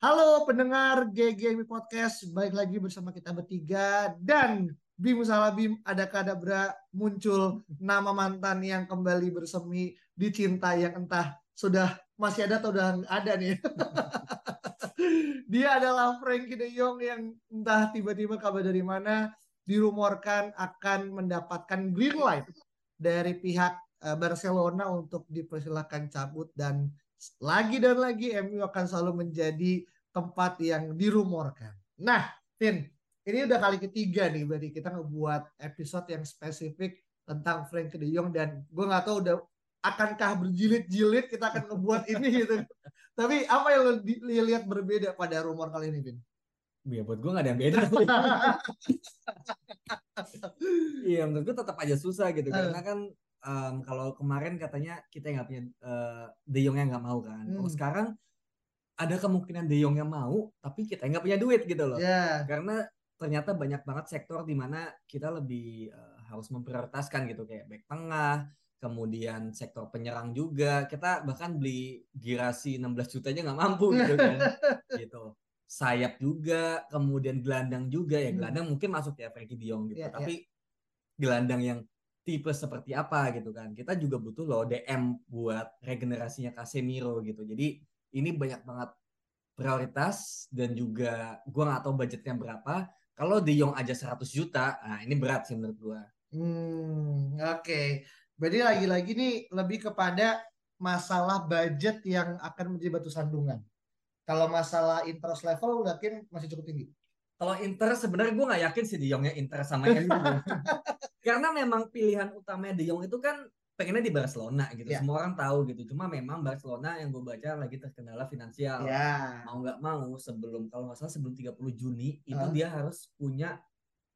Halo pendengar GGMI Podcast, baik lagi bersama kita bertiga dan Bim Salabim ada kadabra muncul nama mantan yang kembali bersemi di cinta yang entah sudah masih ada atau udah nggak ada nih. Dia adalah Frankie De Jong yang entah tiba-tiba kabar dari mana dirumorkan akan mendapatkan green light dari pihak eh, Barcelona untuk dipersilahkan cabut dan lagi dan lagi MU akan selalu menjadi tempat yang dirumorkan. Nah, Tin, ini udah kali ketiga nih berarti kita ngebuat episode yang spesifik tentang Frankie De Jong dan gue nggak tahu udah akankah berjilid-jilid kita akan ngebuat ini gitu. Tapi apa yang lo lihat berbeda pada rumor kali ini, Vin? Ya buat gue gak ada yang beda. Iya menurut gue tetap aja susah gitu karena kan em, kalau kemarin katanya kita nggak punya eh, De Jong yang nggak mau kan. Kalau Hmm. sekarang ada kemungkinan De Jong yang mau tapi kita nggak punya duit gitu loh. ya, Karena ternyata banyak banget sektor di mana kita lebih eh, harus memprioritaskan gitu kayak back tengah, kemudian sektor penyerang juga. Kita bahkan beli Girasi 16 juta aja nggak mampu gitu kan. gitu. Sayap juga, kemudian gelandang juga ya. Hmm. Gelandang mungkin masuk ya Frankie De Jong gitu. Iya, Tapi gelandang yang tipe seperti apa gitu kan. Kita juga butuh loh DM buat regenerasinya Casemiro gitu. Jadi ini banyak banget prioritas dan juga gua nggak tahu budgetnya berapa. Kalau De Jong aja 100 juta, nah ini berat sih menurut gua. hmm, oke. Berarti lagi-lagi nih lebih kepada masalah budget yang akan menjadi batu sandungan. Kalau masalah interest level, yakin masih cukup tinggi. Kalau Inter sebenarnya gue nggak yakin sih De Jongnya Inter sama MU. Karena memang pilihan utamanya De Jong itu kan pengennya di Barcelona gitu. Ya. Semua orang tahu gitu. Cuma memang Barcelona yang gue baca lagi terkendala finansial. Ya. Mau nggak mau sebelum kalau nggak salah sebelum 30 Juni itu dia harus punya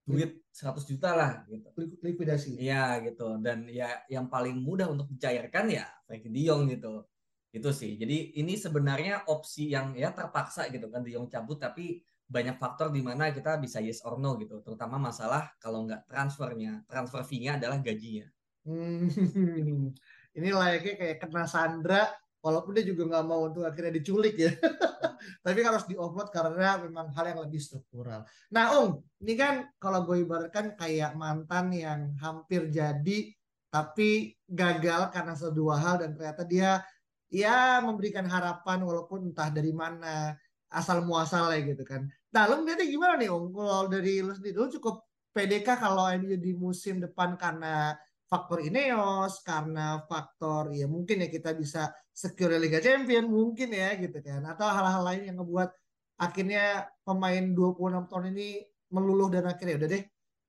duit 100 juta lah gitu. Li- Likuidasi. Iya gitu. Dan ya yang paling mudah untuk dicairkan ya Frankie De Jong gitu. Itu sih. Jadi ini sebenarnya opsi yang ya terpaksa gitu kan De Jong cabut tapi banyak faktor di mana kita bisa yes or no gitu. Terutama masalah kalau nggak transfernya, transfer fee-nya adalah gajinya. Hmm, ini layaknya kayak kena Sandra, walaupun dia juga nggak mau untuk akhirnya diculik ya. Tapi harus di offload karena memang hal yang lebih struktural. Nah, Om, ini kan kalau gue ibaratkan kayak mantan yang hampir jadi tapi gagal karena sedua hal dan ternyata dia ya memberikan harapan walaupun entah dari mana asal muasalnya gitu kan. Nah, lu ngeliatnya gimana nih, Om? Kalau dari lu sendiri, lu cukup PDK kalau MU di musim depan karena faktor Ineos karena faktor ya mungkin ya kita bisa secure Liga Champion mungkin ya gitu kan atau hal-hal lain yang ngebuat akhirnya pemain 26 tahun ini meluluh dan akhirnya udah deh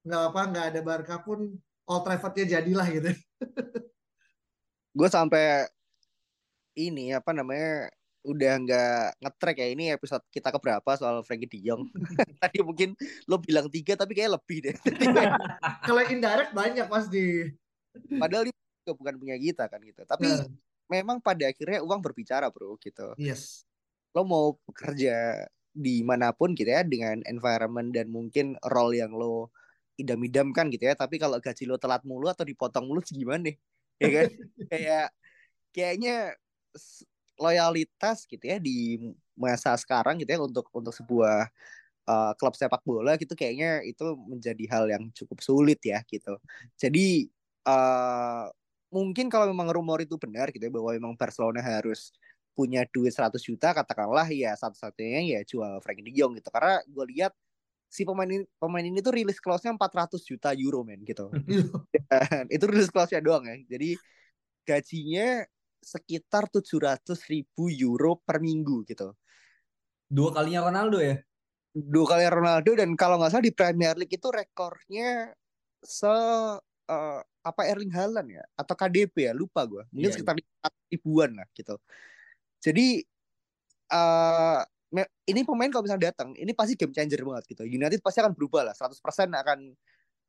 nggak apa nggak ada Barca pun Old Trafford-nya jadilah gitu gue sampai ini apa namanya udah nggak ngetrack ya ini episode kita keberapa soal Frankie De Jong? Tadi mungkin lo bilang tiga tapi kayak lebih deh. Kalau indirect banyak pasti padahal dia juga bukan punya kita kan gitu. Tapi Nah, memang pada akhirnya uang berbicara bro gitu. Yes. Lo mau bekerja di mana pun gitu ya dengan environment dan mungkin role yang lo idam-idamkan gitu ya. Tapi kalau gaji lo telat mulu atau dipotong mulu gimana nih? Ya kan? Kayak kayaknya loyalitas gitu ya di masa sekarang gitu ya untuk untuk sebuah uh, klub sepak bola gitu kayaknya itu menjadi hal yang cukup sulit ya gitu. Jadi uh, mungkin kalau memang rumor itu benar gitu ya bahwa memang Barcelona harus punya duit 100 juta katakanlah ya satu-satunya ya jual Frankie De Jong gitu. Karena gue lihat si pemain ini pemain ini tuh rilis clause-nya 400 juta euro men gitu. Dan itu rilis clause-nya doang ya. Jadi gajinya sekitar 700 ribu euro per minggu gitu Dua kalinya Ronaldo ya. dua kali Ronaldo dan kalau nggak salah di Premier League itu rekornya se eh, apa Erling Haaland ya atau KDB ya lupa gue mungkin Iya, sekitar 4 ribuan lah gitu Jadi uh, ini pemain kalau misalnya datang, ini pasti game changer banget gitu. United pasti akan berubah lah, 100% akan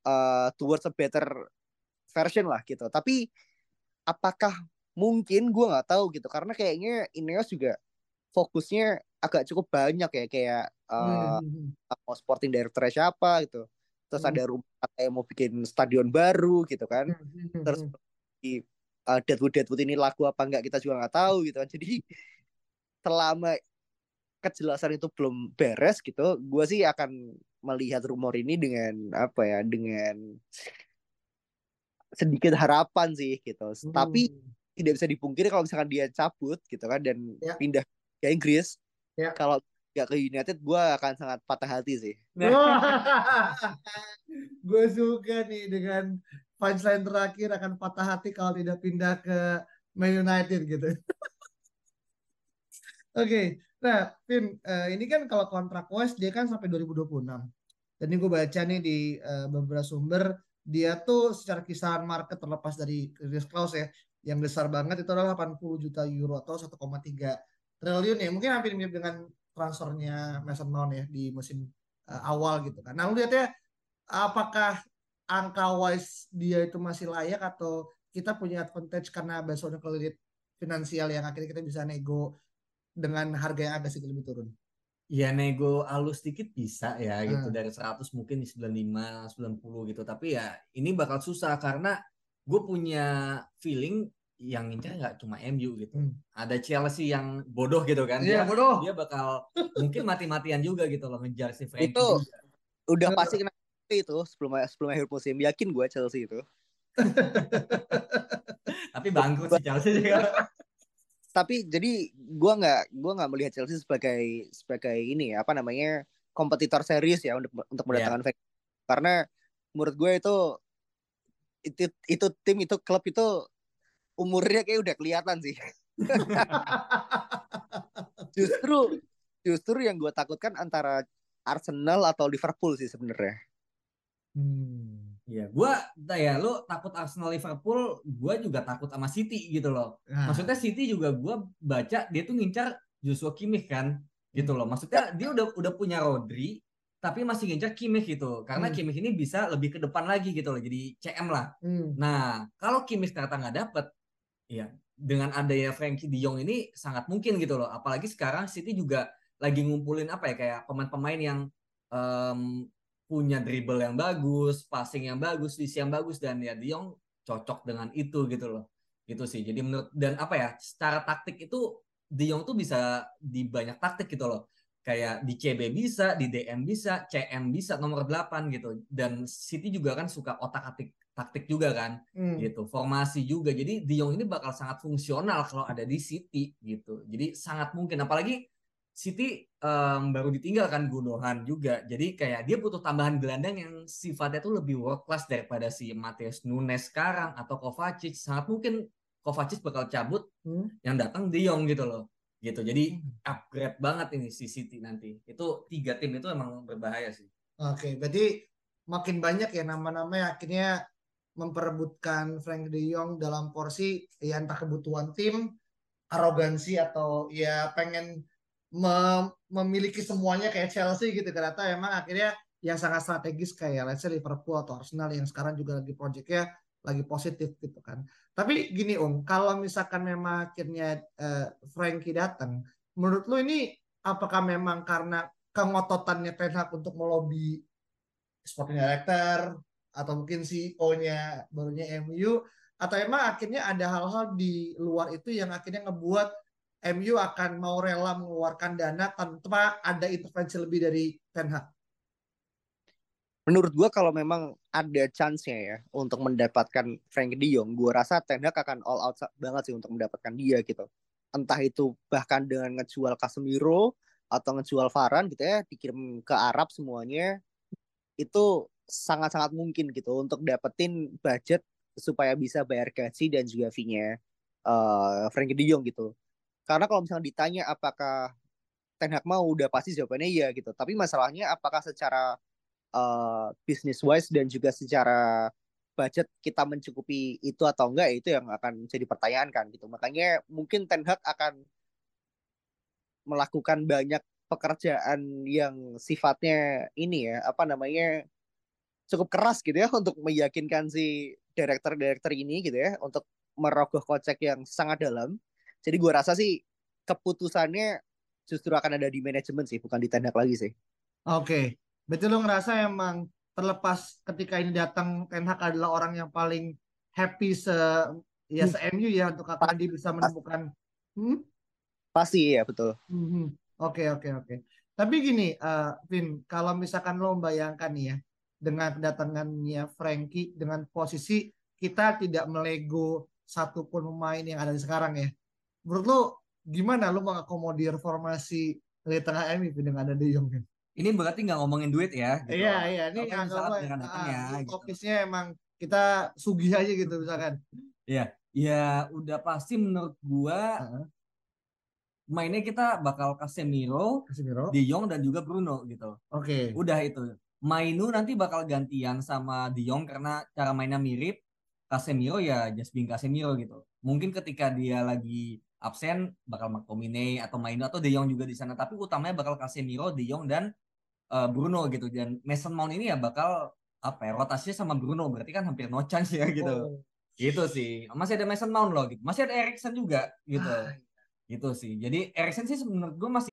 uh, towards a better version lah gitu. Tapi apakah mungkin gue nggak tahu gitu karena kayaknya Ineos juga fokusnya agak cukup banyak ya kayak uh, hmm. mau sporting director siapa gitu terus hmm. ada rumah kayak mau bikin stadion baru gitu kan hmm. terus di uh, Deadwood Deadwood ini lagu apa enggak kita juga nggak tahu gitu kan jadi selama kejelasan itu belum beres gitu gue sih akan melihat rumor ini dengan apa ya dengan sedikit harapan sih gitu hmm. tapi tidak bisa dipungkiri kalau misalkan dia cabut gitu kan dan ya. pindah ke Inggris ya. kalau gak ke United gue akan sangat patah hati sih gue suka nih dengan punchline terakhir akan patah hati kalau tidak pindah ke Man United gitu Oke, okay. nah, Vin, uh, ini kan kalau kontrak West dia kan sampai 2026. Dan ini gue baca nih di uh, beberapa sumber, dia tuh secara kisaran market terlepas dari risk clause ya, yang besar banget itu adalah 80 juta euro atau 1,3 triliun ya. Mungkin hampir mirip dengan transfernya Mason Mount ya di musim uh, awal gitu kan. Nah, lu lihat ya, apakah angka wise dia itu masih layak atau kita punya advantage karena on kredit finansial yang akhirnya kita bisa nego dengan harga yang agak sedikit lebih turun? Ya nego alus sedikit bisa ya hmm. gitu dari 100 mungkin di 95 90 gitu tapi ya ini bakal susah karena gue punya feeling yang incar nggak cuma MU gitu hmm. ada Chelsea yang bodoh gitu kan iya bodoh dia bakal mungkin mati-matian juga gitu loh ngejar si Frankie itu juga. udah pasti kena itu sebelum sebelum akhir musim yakin gue Chelsea itu tapi bangkrut si Chelsea juga tapi jadi gue nggak gua nggak melihat Chelsea sebagai sebagai ini ya apa namanya kompetitor serius ya untuk untuk iya. mendatangkan yeah. karena menurut gue itu itu itu tim itu klub itu umurnya kayak udah kelihatan sih justru justru yang gue takutkan antara Arsenal atau Liverpool sih sebenarnya hmm. Iya, gue ya lu takut Arsenal Liverpool, gue juga takut sama City gitu loh. Nah. Maksudnya City juga gue baca dia tuh ngincar Joshua Kimmich kan, gitu loh. Maksudnya dia udah udah punya Rodri, tapi masih ngincar Kimmich gitu. Karena hmm. Kimmich ini bisa lebih ke depan lagi gitu loh, jadi CM lah. Hmm. Nah, kalau Kimmich ternyata nggak dapet, ya dengan adanya Frankie De Jong ini sangat mungkin gitu loh. Apalagi sekarang City juga lagi ngumpulin apa ya kayak pemain-pemain yang um, punya dribble yang bagus, passing yang bagus, visi yang bagus dan ya Diong cocok dengan itu gitu loh. Gitu sih. Jadi menurut dan apa ya, secara taktik itu Diong tuh bisa di banyak taktik gitu loh. Kayak di CB bisa, di DM bisa, CM bisa nomor 8 gitu. Dan City juga kan suka otak-atik taktik juga kan hmm. gitu formasi juga jadi Diong ini bakal sangat fungsional kalau ada di City gitu jadi sangat mungkin apalagi City um, baru ditinggalkan Gundogan juga. Jadi kayak dia butuh tambahan gelandang yang sifatnya tuh lebih world class daripada si Mateus Nunes sekarang atau Kovacic. Sangat mungkin Kovacic bakal cabut hmm. yang datang De Jong gitu loh. Gitu. Jadi hmm. upgrade banget ini si City nanti. Itu tiga tim itu emang berbahaya sih. Oke, berarti makin banyak ya nama-nama yang akhirnya memperebutkan Frank De Jong dalam porsi ya entah kebutuhan tim, arogansi atau ya pengen mem memiliki semuanya kayak Chelsea gitu ternyata emang akhirnya yang sangat strategis kayak let's say Liverpool atau Arsenal yang sekarang juga lagi projectnya lagi positif gitu kan. Tapi gini Om, kalau misalkan memang akhirnya uh, Frankie datang, menurut lu ini apakah memang karena kengototannya Ten Hag untuk melobi sporting director atau mungkin CEO-nya barunya MU atau emang akhirnya ada hal-hal di luar itu yang akhirnya ngebuat MU akan mau rela mengeluarkan dana tanpa ada intervensi lebih dari Ten Hag? Menurut gue kalau memang ada chance-nya ya untuk mendapatkan Frank De Jong, gue rasa Ten Hag akan all out banget sih untuk mendapatkan dia gitu. Entah itu bahkan dengan ngejual Casemiro atau ngejual Varane gitu ya, dikirim ke Arab semuanya, itu sangat-sangat mungkin gitu untuk dapetin budget supaya bisa bayar gaji dan juga fee-nya uh, Frank De Jong gitu karena kalau misalnya ditanya apakah Ten Hag mau udah pasti jawabannya iya gitu. Tapi masalahnya apakah secara uh, business wise dan juga secara budget kita mencukupi itu atau enggak itu yang akan jadi pertanyaan kan gitu. Makanya mungkin Ten Hag akan melakukan banyak pekerjaan yang sifatnya ini ya apa namanya cukup keras gitu ya untuk meyakinkan si direktur-direktur ini gitu ya untuk merogoh kocek yang sangat dalam. Jadi gue rasa sih keputusannya justru akan ada di manajemen sih, bukan di tendak lagi sih. Oke, betul lo ngerasa emang terlepas ketika ini datang Ten Hag adalah orang yang paling happy se ya se MU ya untuk akhirnya dia bisa menemukan hmm? Pasti ya betul. Hmm, Oke oke oke. Tapi gini, uh, Vin, kalau misalkan lo membayangkan nih ya dengan kedatangannya Frankie dengan posisi kita tidak melego satupun pemain yang ada di sekarang ya. Menurut lo gimana lo mengakomodir formasi di tengah MU dengan ada De Jong kan? Ini berarti nggak ngomongin duit ya? Gitu. Iya iya, ini misalnya dengan datangnya, ah, gitu. emang kita sugih aja gitu misalkan. Iya, ya udah pasti menurut gua Heeh. mainnya kita bakal Casemiro, Casemiro. De Jong dan juga Bruno gitu. Oke. Udah itu. Mainu nanti bakal gantian sama De Jong karena cara mainnya mirip. Casemiro ya just being Casemiro gitu. Mungkin ketika dia lagi absen bakal McTominay atau Mainu atau De Jong juga di sana. Tapi utamanya bakal Casemiro, De Jong dan eh, Bruno gitu. Dan Mason Mount ini ya bakal apa ya rotasinya sama Bruno berarti kan hampir no chance ya gitu. Oh. Gitu sih. Masih ada Mason Mount loh gitu. Masih ada Erikson juga gitu. Ah, Gitu sih. Jadi Erikson sih menurut gue masih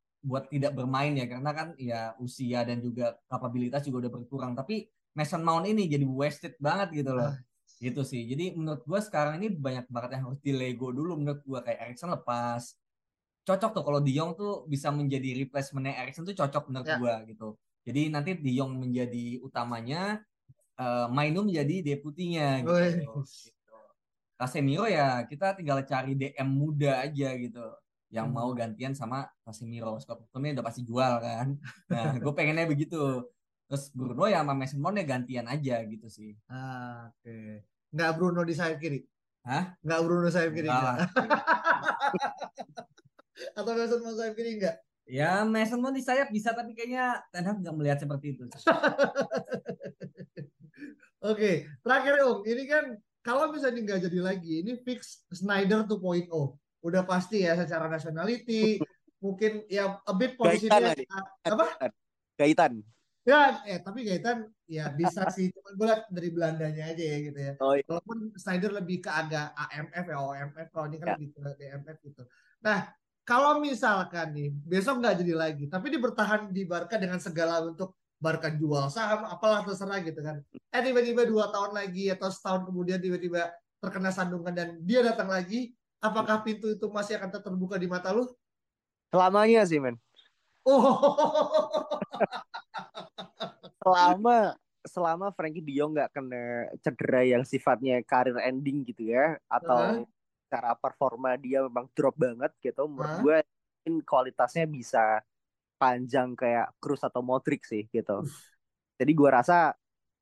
buat tidak bermain ya karena kan ya usia dan juga kapabilitas juga udah berkurang tapi Mason Mount ini jadi wasted banget gitu loh gitu sih jadi menurut gua sekarang ini banyak banget yang harus dilego dulu menurut gua kayak Erikson lepas cocok tuh kalau De Jong tuh bisa menjadi replacementnya Erikson tuh cocok menurut Ya. gua gitu jadi nanti De Jong menjadi utamanya eh Mainu menjadi deputinya gitu. Wih. gitu. Casemiro ya kita tinggal cari DM muda aja gitu yang Hmm. mau gantian sama Casemiro. Scott McTominay udah pasti jual kan. Nah, gue pengennya begitu. Terus Bruno ya sama Mason Mount ya gantian aja gitu sih. Ah, Oke. Nggak Bruno di sayap kiri. Hah? Nggak Bruno sayap kiri. Enggak. Atau Mason Mount sayap kiri enggak? Ya Mason Mount di sayap bisa tapi kayaknya Ten Hag nggak melihat seperti itu. Oke, terakhir Om, ini kan kalau misalnya nggak jadi lagi, ini fix Snyder 2.0. Udah pasti ya secara nationality, mungkin ya a bit posisinya tadi. apa? Gaitan. Ya, eh tapi Gaetan ya bisa sih, cuma gue dari Belandanya aja ya gitu ya. Oh, iya. Walaupun Snyder lebih ke agak AMF ya, OMF, kalau ini kan Ya. lebih ke DMF gitu. Nah, kalau misalkan nih, besok nggak jadi lagi, tapi dia bertahan di Barca dengan segala bentuk Barca jual saham, apalah terserah gitu kan. Eh tiba-tiba dua tahun lagi atau setahun kemudian tiba-tiba terkena sandungan dan dia datang lagi, apakah pintu itu masih akan tetap terbuka di mata lu? Selamanya sih, men. Oh, Selama selama Frankie De Jong nggak kena cedera yang sifatnya karir ending gitu ya, atau cara performa dia memang drop banget gitu, menurut Hah? gue mungkin kualitasnya bisa panjang kayak Cruz atau Modric sih gitu. Jadi gue rasa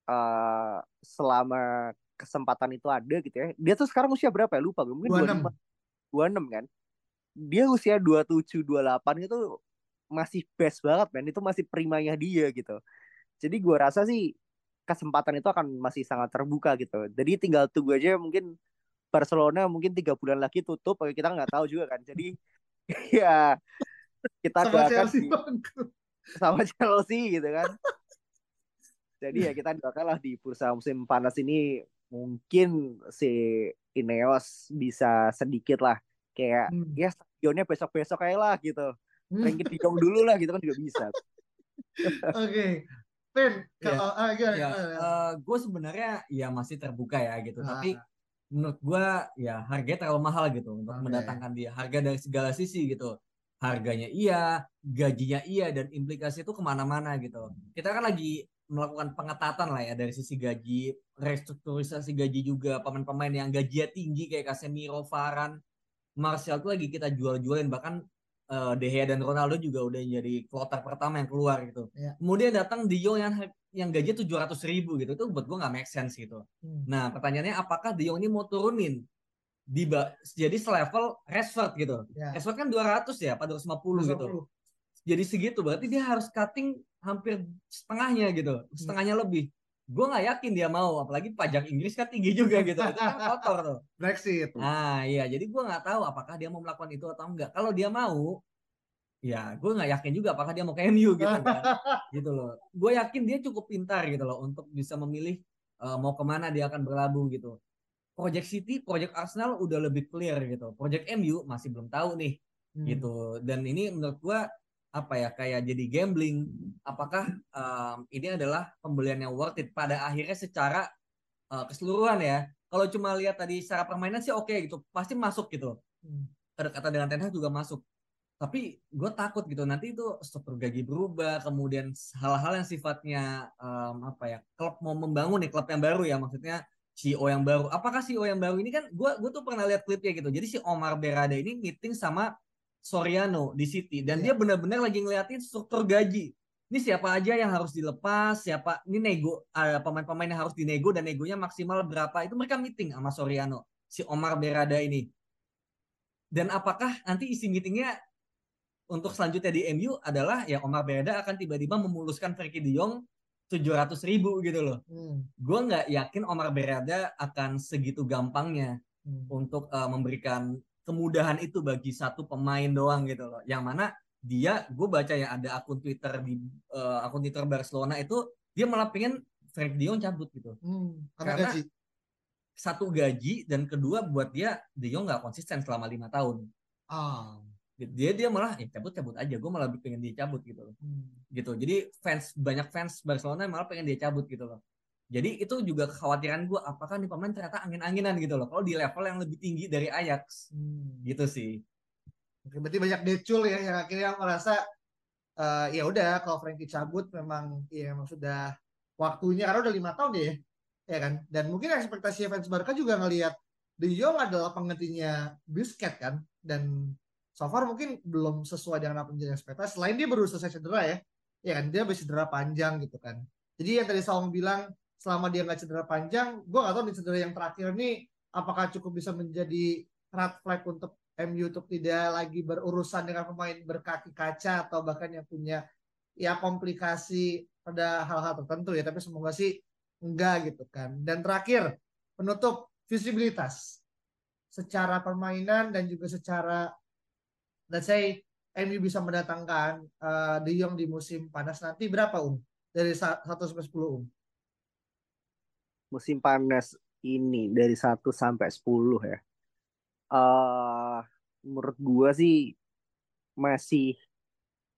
eh, selama kesempatan itu ada gitu ya, dia tuh sekarang usia berapa ya? Lupa gue mungkin 26. 25, 26 kan. Dia usia 27, 28 itu masih best banget men, itu masih primanya dia gitu. Jadi gue rasa sih kesempatan itu akan masih sangat terbuka gitu. Jadi tinggal tunggu aja mungkin Barcelona mungkin tiga bulan lagi tutup, kita nggak tahu juga kan. Jadi ya kita sama doakan Chelsea di- sama Chelsea gitu kan. Jadi ya kita doakan lah di bursa musim panas ini mungkin si Ineos bisa sedikit lah kayak Hmm. ya stadionnya besok-besok kayak lah gitu. Hmm. Ranking di dulu lah gitu kan juga bisa. Oke. Pen, kalau Ya, gimana? gue sebenarnya ya masih terbuka ya gitu. Ah. Tapi menurut gue ya harganya terlalu mahal gitu untuk Oke. mendatangkan dia. Harga dari segala sisi gitu. Harganya iya, gajinya iya, dan implikasi itu ke mana-mana gitu. Kita kan lagi melakukan pengetatan lah ya dari sisi gaji, restrukturisasi gaji juga pemain-pemain yang gajinya tinggi kayak Casemiro, Varane, Martial tuh lagi kita jual-jualin bahkan eh, De Gea dan Ronaldo juga udah jadi kloter pertama yang keluar gitu. Iya. Kemudian datang De Jong yang yang gaji tujuh ratus ribu gitu itu buat gue nggak make sense gitu. Hmm. Nah pertanyaannya apakah De Jong ini mau turunin di jadi selevel Rashford gitu. Ya. Rashford kan 200 ya, apa 250 gitu. 250. Jadi segitu berarti dia harus cutting hampir setengahnya gitu, setengahnya lebih. Gue nggak yakin dia mau, apalagi pajak Inggris kan tinggi juga gitu. Itu kan kotor tuh. Brexit. Ah iya, jadi gue nggak tahu apakah dia mau melakukan itu atau enggak. Kalau dia mau, ya gue nggak yakin juga apakah dia mau ke MU gitu kan, gitu loh. Gue yakin dia cukup pintar gitu loh untuk bisa memilih eh, mau ke mana dia akan berlabuh gitu. Project City, Project Arsenal udah lebih clear gitu. Project MU masih belum tahu nih Hmm. gitu. Dan ini menurut gue apa ya kayak jadi gambling. Apakah em, ini adalah pembelian yang worth it pada akhirnya secara eh, keseluruhan ya. Kalau cuma lihat tadi secara permainan sih oke gitu, pasti masuk gitu. Hmm. Kata dengan Ten Hag juga masuk. Tapi gue takut gitu nanti itu struktur gaji berubah, kemudian hal-hal yang sifatnya em, apa ya klub mau membangun nih klub yang baru ya maksudnya CEO yang baru. Apakah CEO yang baru ini kan gue gue tuh pernah lihat klipnya gitu. Jadi si Omar Berada ini meeting sama Soriano di City dan dia benar-benar lagi ngeliatin struktur gaji. Ini siapa aja yang harus dilepas, siapa ini nego eh, pemain-pemain yang harus dinego dan negonya maksimal berapa itu mereka meeting sama Soriano si Omar Berada ini. Dan apakah nanti isi meetingnya untuk selanjutnya di MU adalah ya Omar Berada akan tiba-tiba memuluskan Frankie De Jong 700 ribu gitu loh. Hmm. Gue nggak yakin Omar Berada akan segitu gampangnya Hmm. untuk eh, memberikan kemudahan itu bagi satu pemain doang gitu loh. Yang mana dia, gue baca ya ada akun Twitter di eh, akun Twitter Barcelona itu dia malah pengen Frank De Jong cabut gitu. Hmm. Karena, Karena- gaji. Satu gaji dan kedua buat dia De Jong nggak konsisten selama lima tahun. Ah. Dia dia malah ya cabut cabut aja. Gue malah pengen dia cabut gitu loh. Hmm. Gitu. Jadi fans banyak fans Barcelona malah pengen dia cabut gitu loh. Jadi itu juga kekhawatiran gue apakah nih pemain ternyata angin-anginan gitu loh. Kalau di level yang lebih tinggi dari Ajax Hmm. gitu sih. Oke, berarti banyak decul ya yang akhirnya merasa eh, ya udah kalau Frankie cabut memang ya memang sudah waktunya karena udah lima tahun ya ya kan dan mungkin ekspektasi fans Barca juga ngelihat De Jong adalah penggantinya Busquets kan dan so far mungkin belum sesuai dengan apa yang ekspektasi selain dia baru selesai cedera ya ya kan dia habis cedera panjang gitu kan jadi yang tadi Saung bilang selama dia nggak cedera panjang gue nggak tahu di cedera yang terakhir nih apakah cukup bisa menjadi red flag untuk MU untuk tidak lagi berurusan dengan pemain berkaki kaca atau bahkan yang punya ya komplikasi pada hal-hal tertentu ya tapi semoga sih enggak gitu kan. Dan terakhir penutup visibilitas. Secara permainan dan juga secara let's say MU bisa mendatangkan eh, De Jong di musim panas nanti berapa Um dari 1 sampai 10 Um Musim panas ini dari 1 sampai 10 ya. eh menurut gua sih masih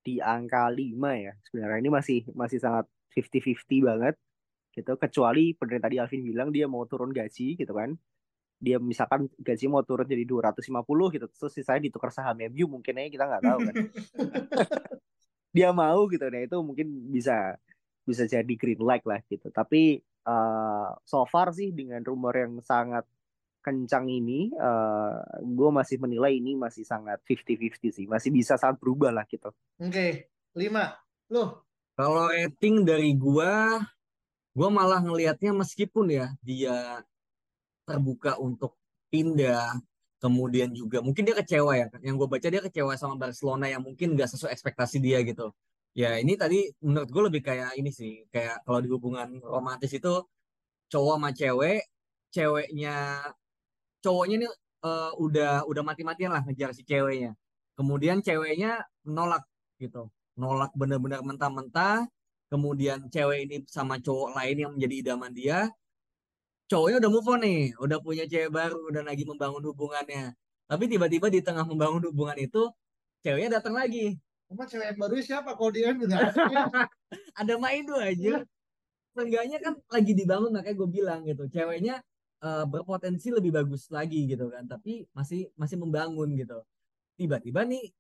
di angka 5 ya. Sebenarnya ini masih masih sangat 50-50 banget gitu kecuali benar tadi Alvin bilang dia mau turun gaji gitu kan. Dia misalkan gaji mau turun jadi 250 gitu terus sisanya ditukar saham MU mungkin aja kita nggak tahu kan. dia mau gitu nah itu mungkin bisa bisa jadi green light lah gitu. Tapi eh so far sih dengan rumor yang sangat kencang ini, eh gue masih menilai ini masih sangat 50-50 sih, masih bisa sangat berubah lah gitu. oke 5 loh Kalau rating dari gua, gua malah ngelihatnya meskipun ya dia terbuka untuk pindah, kemudian juga mungkin dia kecewa ya. Yang gue baca dia kecewa sama Barcelona yang mungkin gak sesuai ekspektasi dia gitu. Ya ini tadi menurut gue lebih kayak ini sih, kayak kalau di hubungan romantis itu cowok sama cewek, ceweknya cowoknya ini eh, udah udah mati-matian lah ngejar si ceweknya. Kemudian ceweknya nolak gitu, nolak bener-bener mentah-mentah. Kemudian cewek ini sama cowok lain yang menjadi idaman dia. cowoknya udah move on nih, udah punya cewek baru, udah lagi membangun hubungannya. Tapi tiba-tiba di tengah membangun hubungan itu, ceweknya datang lagi. Emang cewek yang baru siapa? Kalau dia juga Ada main tuh aja. Seenggaknya kan lagi dibangun makanya gue bilang gitu. Ceweknya eh, berpotensi lebih bagus lagi gitu kan. Tapi masih masih membangun gitu. Tiba-tiba nih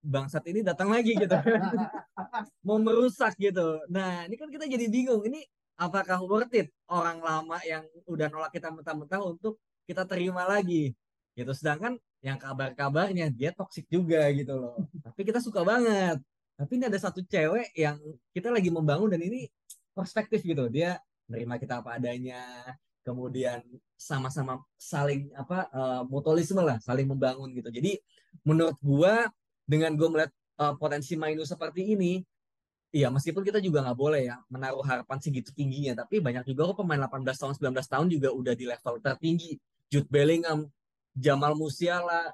bangsat ini datang lagi gitu. Mau merusak gitu. Nah ini kan kita jadi bingung. Ini apakah worth it orang lama yang udah nolak kita mentah-mentah untuk kita terima lagi gitu sedangkan yang kabar-kabarnya dia toksik juga gitu loh. Tapi kita suka banget. Tapi ini ada satu cewek yang kita lagi membangun dan ini perspektif gitu. Dia menerima kita apa adanya kemudian sama-sama saling apa uh, mutualisme lah saling membangun gitu. Jadi menurut gua dengan gua melihat uh, potensi Mainu seperti ini Iya, meskipun kita juga nggak boleh ya menaruh harapan segitu tingginya, tapi banyak juga kok pemain 18 tahun, 19 tahun juga udah di level tertinggi. Jude Bellingham, Jamal Musiala,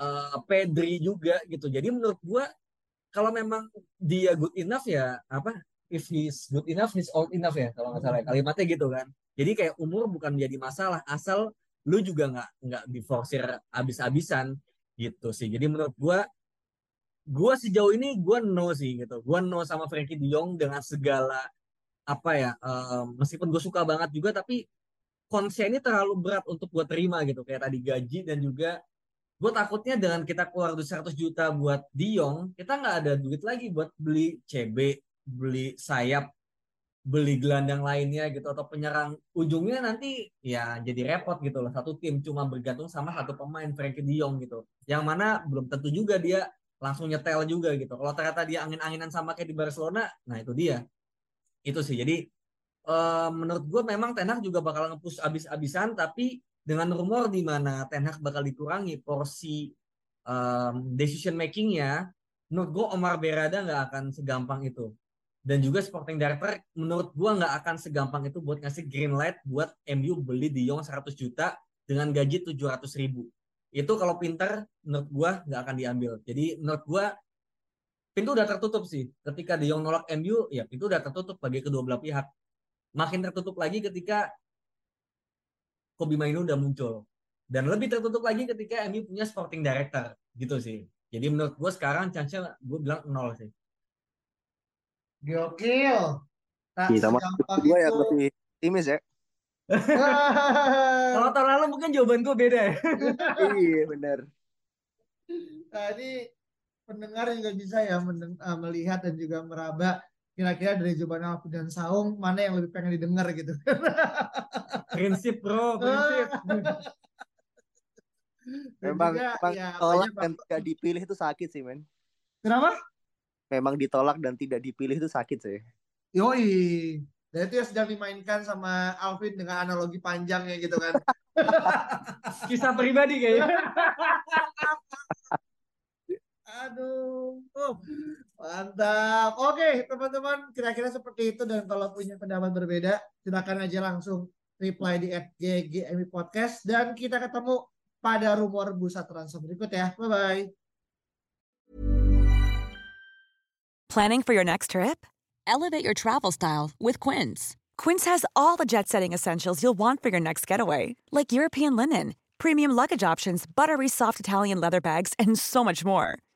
uh, Pedri juga gitu. Jadi menurut gua kalau memang dia good enough ya apa if he's good enough he's old enough ya kalau nggak salah ya. kalimatnya gitu kan. Jadi kayak umur bukan menjadi masalah asal lu juga nggak nggak diforsir abis-abisan gitu sih. Jadi menurut gua gue sejauh ini gue no sih gitu gue no sama Frankie De dengan segala apa ya um, meskipun gue suka banget juga tapi konsep ini terlalu berat untuk gue terima gitu kayak tadi gaji dan juga gue takutnya dengan kita keluar 100 juta buat De Jong kita nggak ada duit lagi buat beli CB beli sayap beli gelandang lainnya gitu atau penyerang ujungnya nanti ya jadi repot gitu loh satu tim cuma bergantung sama satu pemain Frankie De Jong gitu yang mana belum tentu juga dia langsung nyetel juga gitu. Kalau ternyata dia angin-anginan sama kayak di Barcelona, nah itu dia. Itu sih. Jadi uh, menurut gue memang Ten Hag juga bakal ngepush abis-abisan, tapi dengan rumor di mana Ten Hag bakal dikurangi porsi um, decision makingnya, menurut gue Omar Berada nggak akan segampang itu. Dan juga Sporting Director menurut gue nggak akan segampang itu buat ngasih green light buat MU beli di Jong 100 juta dengan gaji 700 ribu itu kalau pinter menurut gua nggak akan diambil. Jadi menurut gua pintu udah tertutup sih. Ketika De Jong nolak MU, ya pintu udah tertutup bagi kedua belah pihak. Makin tertutup lagi ketika Kobi Mainu udah muncul. Dan lebih tertutup lagi ketika MU punya sporting director gitu sih. Jadi menurut gue sekarang chance-nya gue bilang nol sih. Gokil. Nah, iya, sama gue yang lebih optimis ya. Kalau tahun lalu mungkin jawaban gue beda ya. iya benar. Nah ini pendengar juga bisa ya uh, melihat dan juga meraba kira-kira dari jawaban Alfi dan Saung mana yang lebih pengen didengar gitu. prinsip bro, prinsip. memang, juga, memang ya, tolak dan tidak dipilih itu sakit sih men. Kenapa? Memang ditolak dan tidak dipilih itu sakit sih. Yoi. Dan itu yang sedang dimainkan sama Alvin dengan analogi panjangnya gitu kan. Kisah pribadi kayaknya. Aduh, oh, mantap. Oke, teman-teman, kira-kira seperti itu dan kalau punya pendapat berbeda, silakan aja langsung reply di @ggmi podcast dan kita ketemu pada rumor bursa transfer berikut ya. Bye bye. Planning for your next trip? Elevate your travel style with Quince. Quince has all the jet setting essentials you'll want for your next getaway, like European linen, premium luggage options, buttery soft Italian leather bags, and so much more.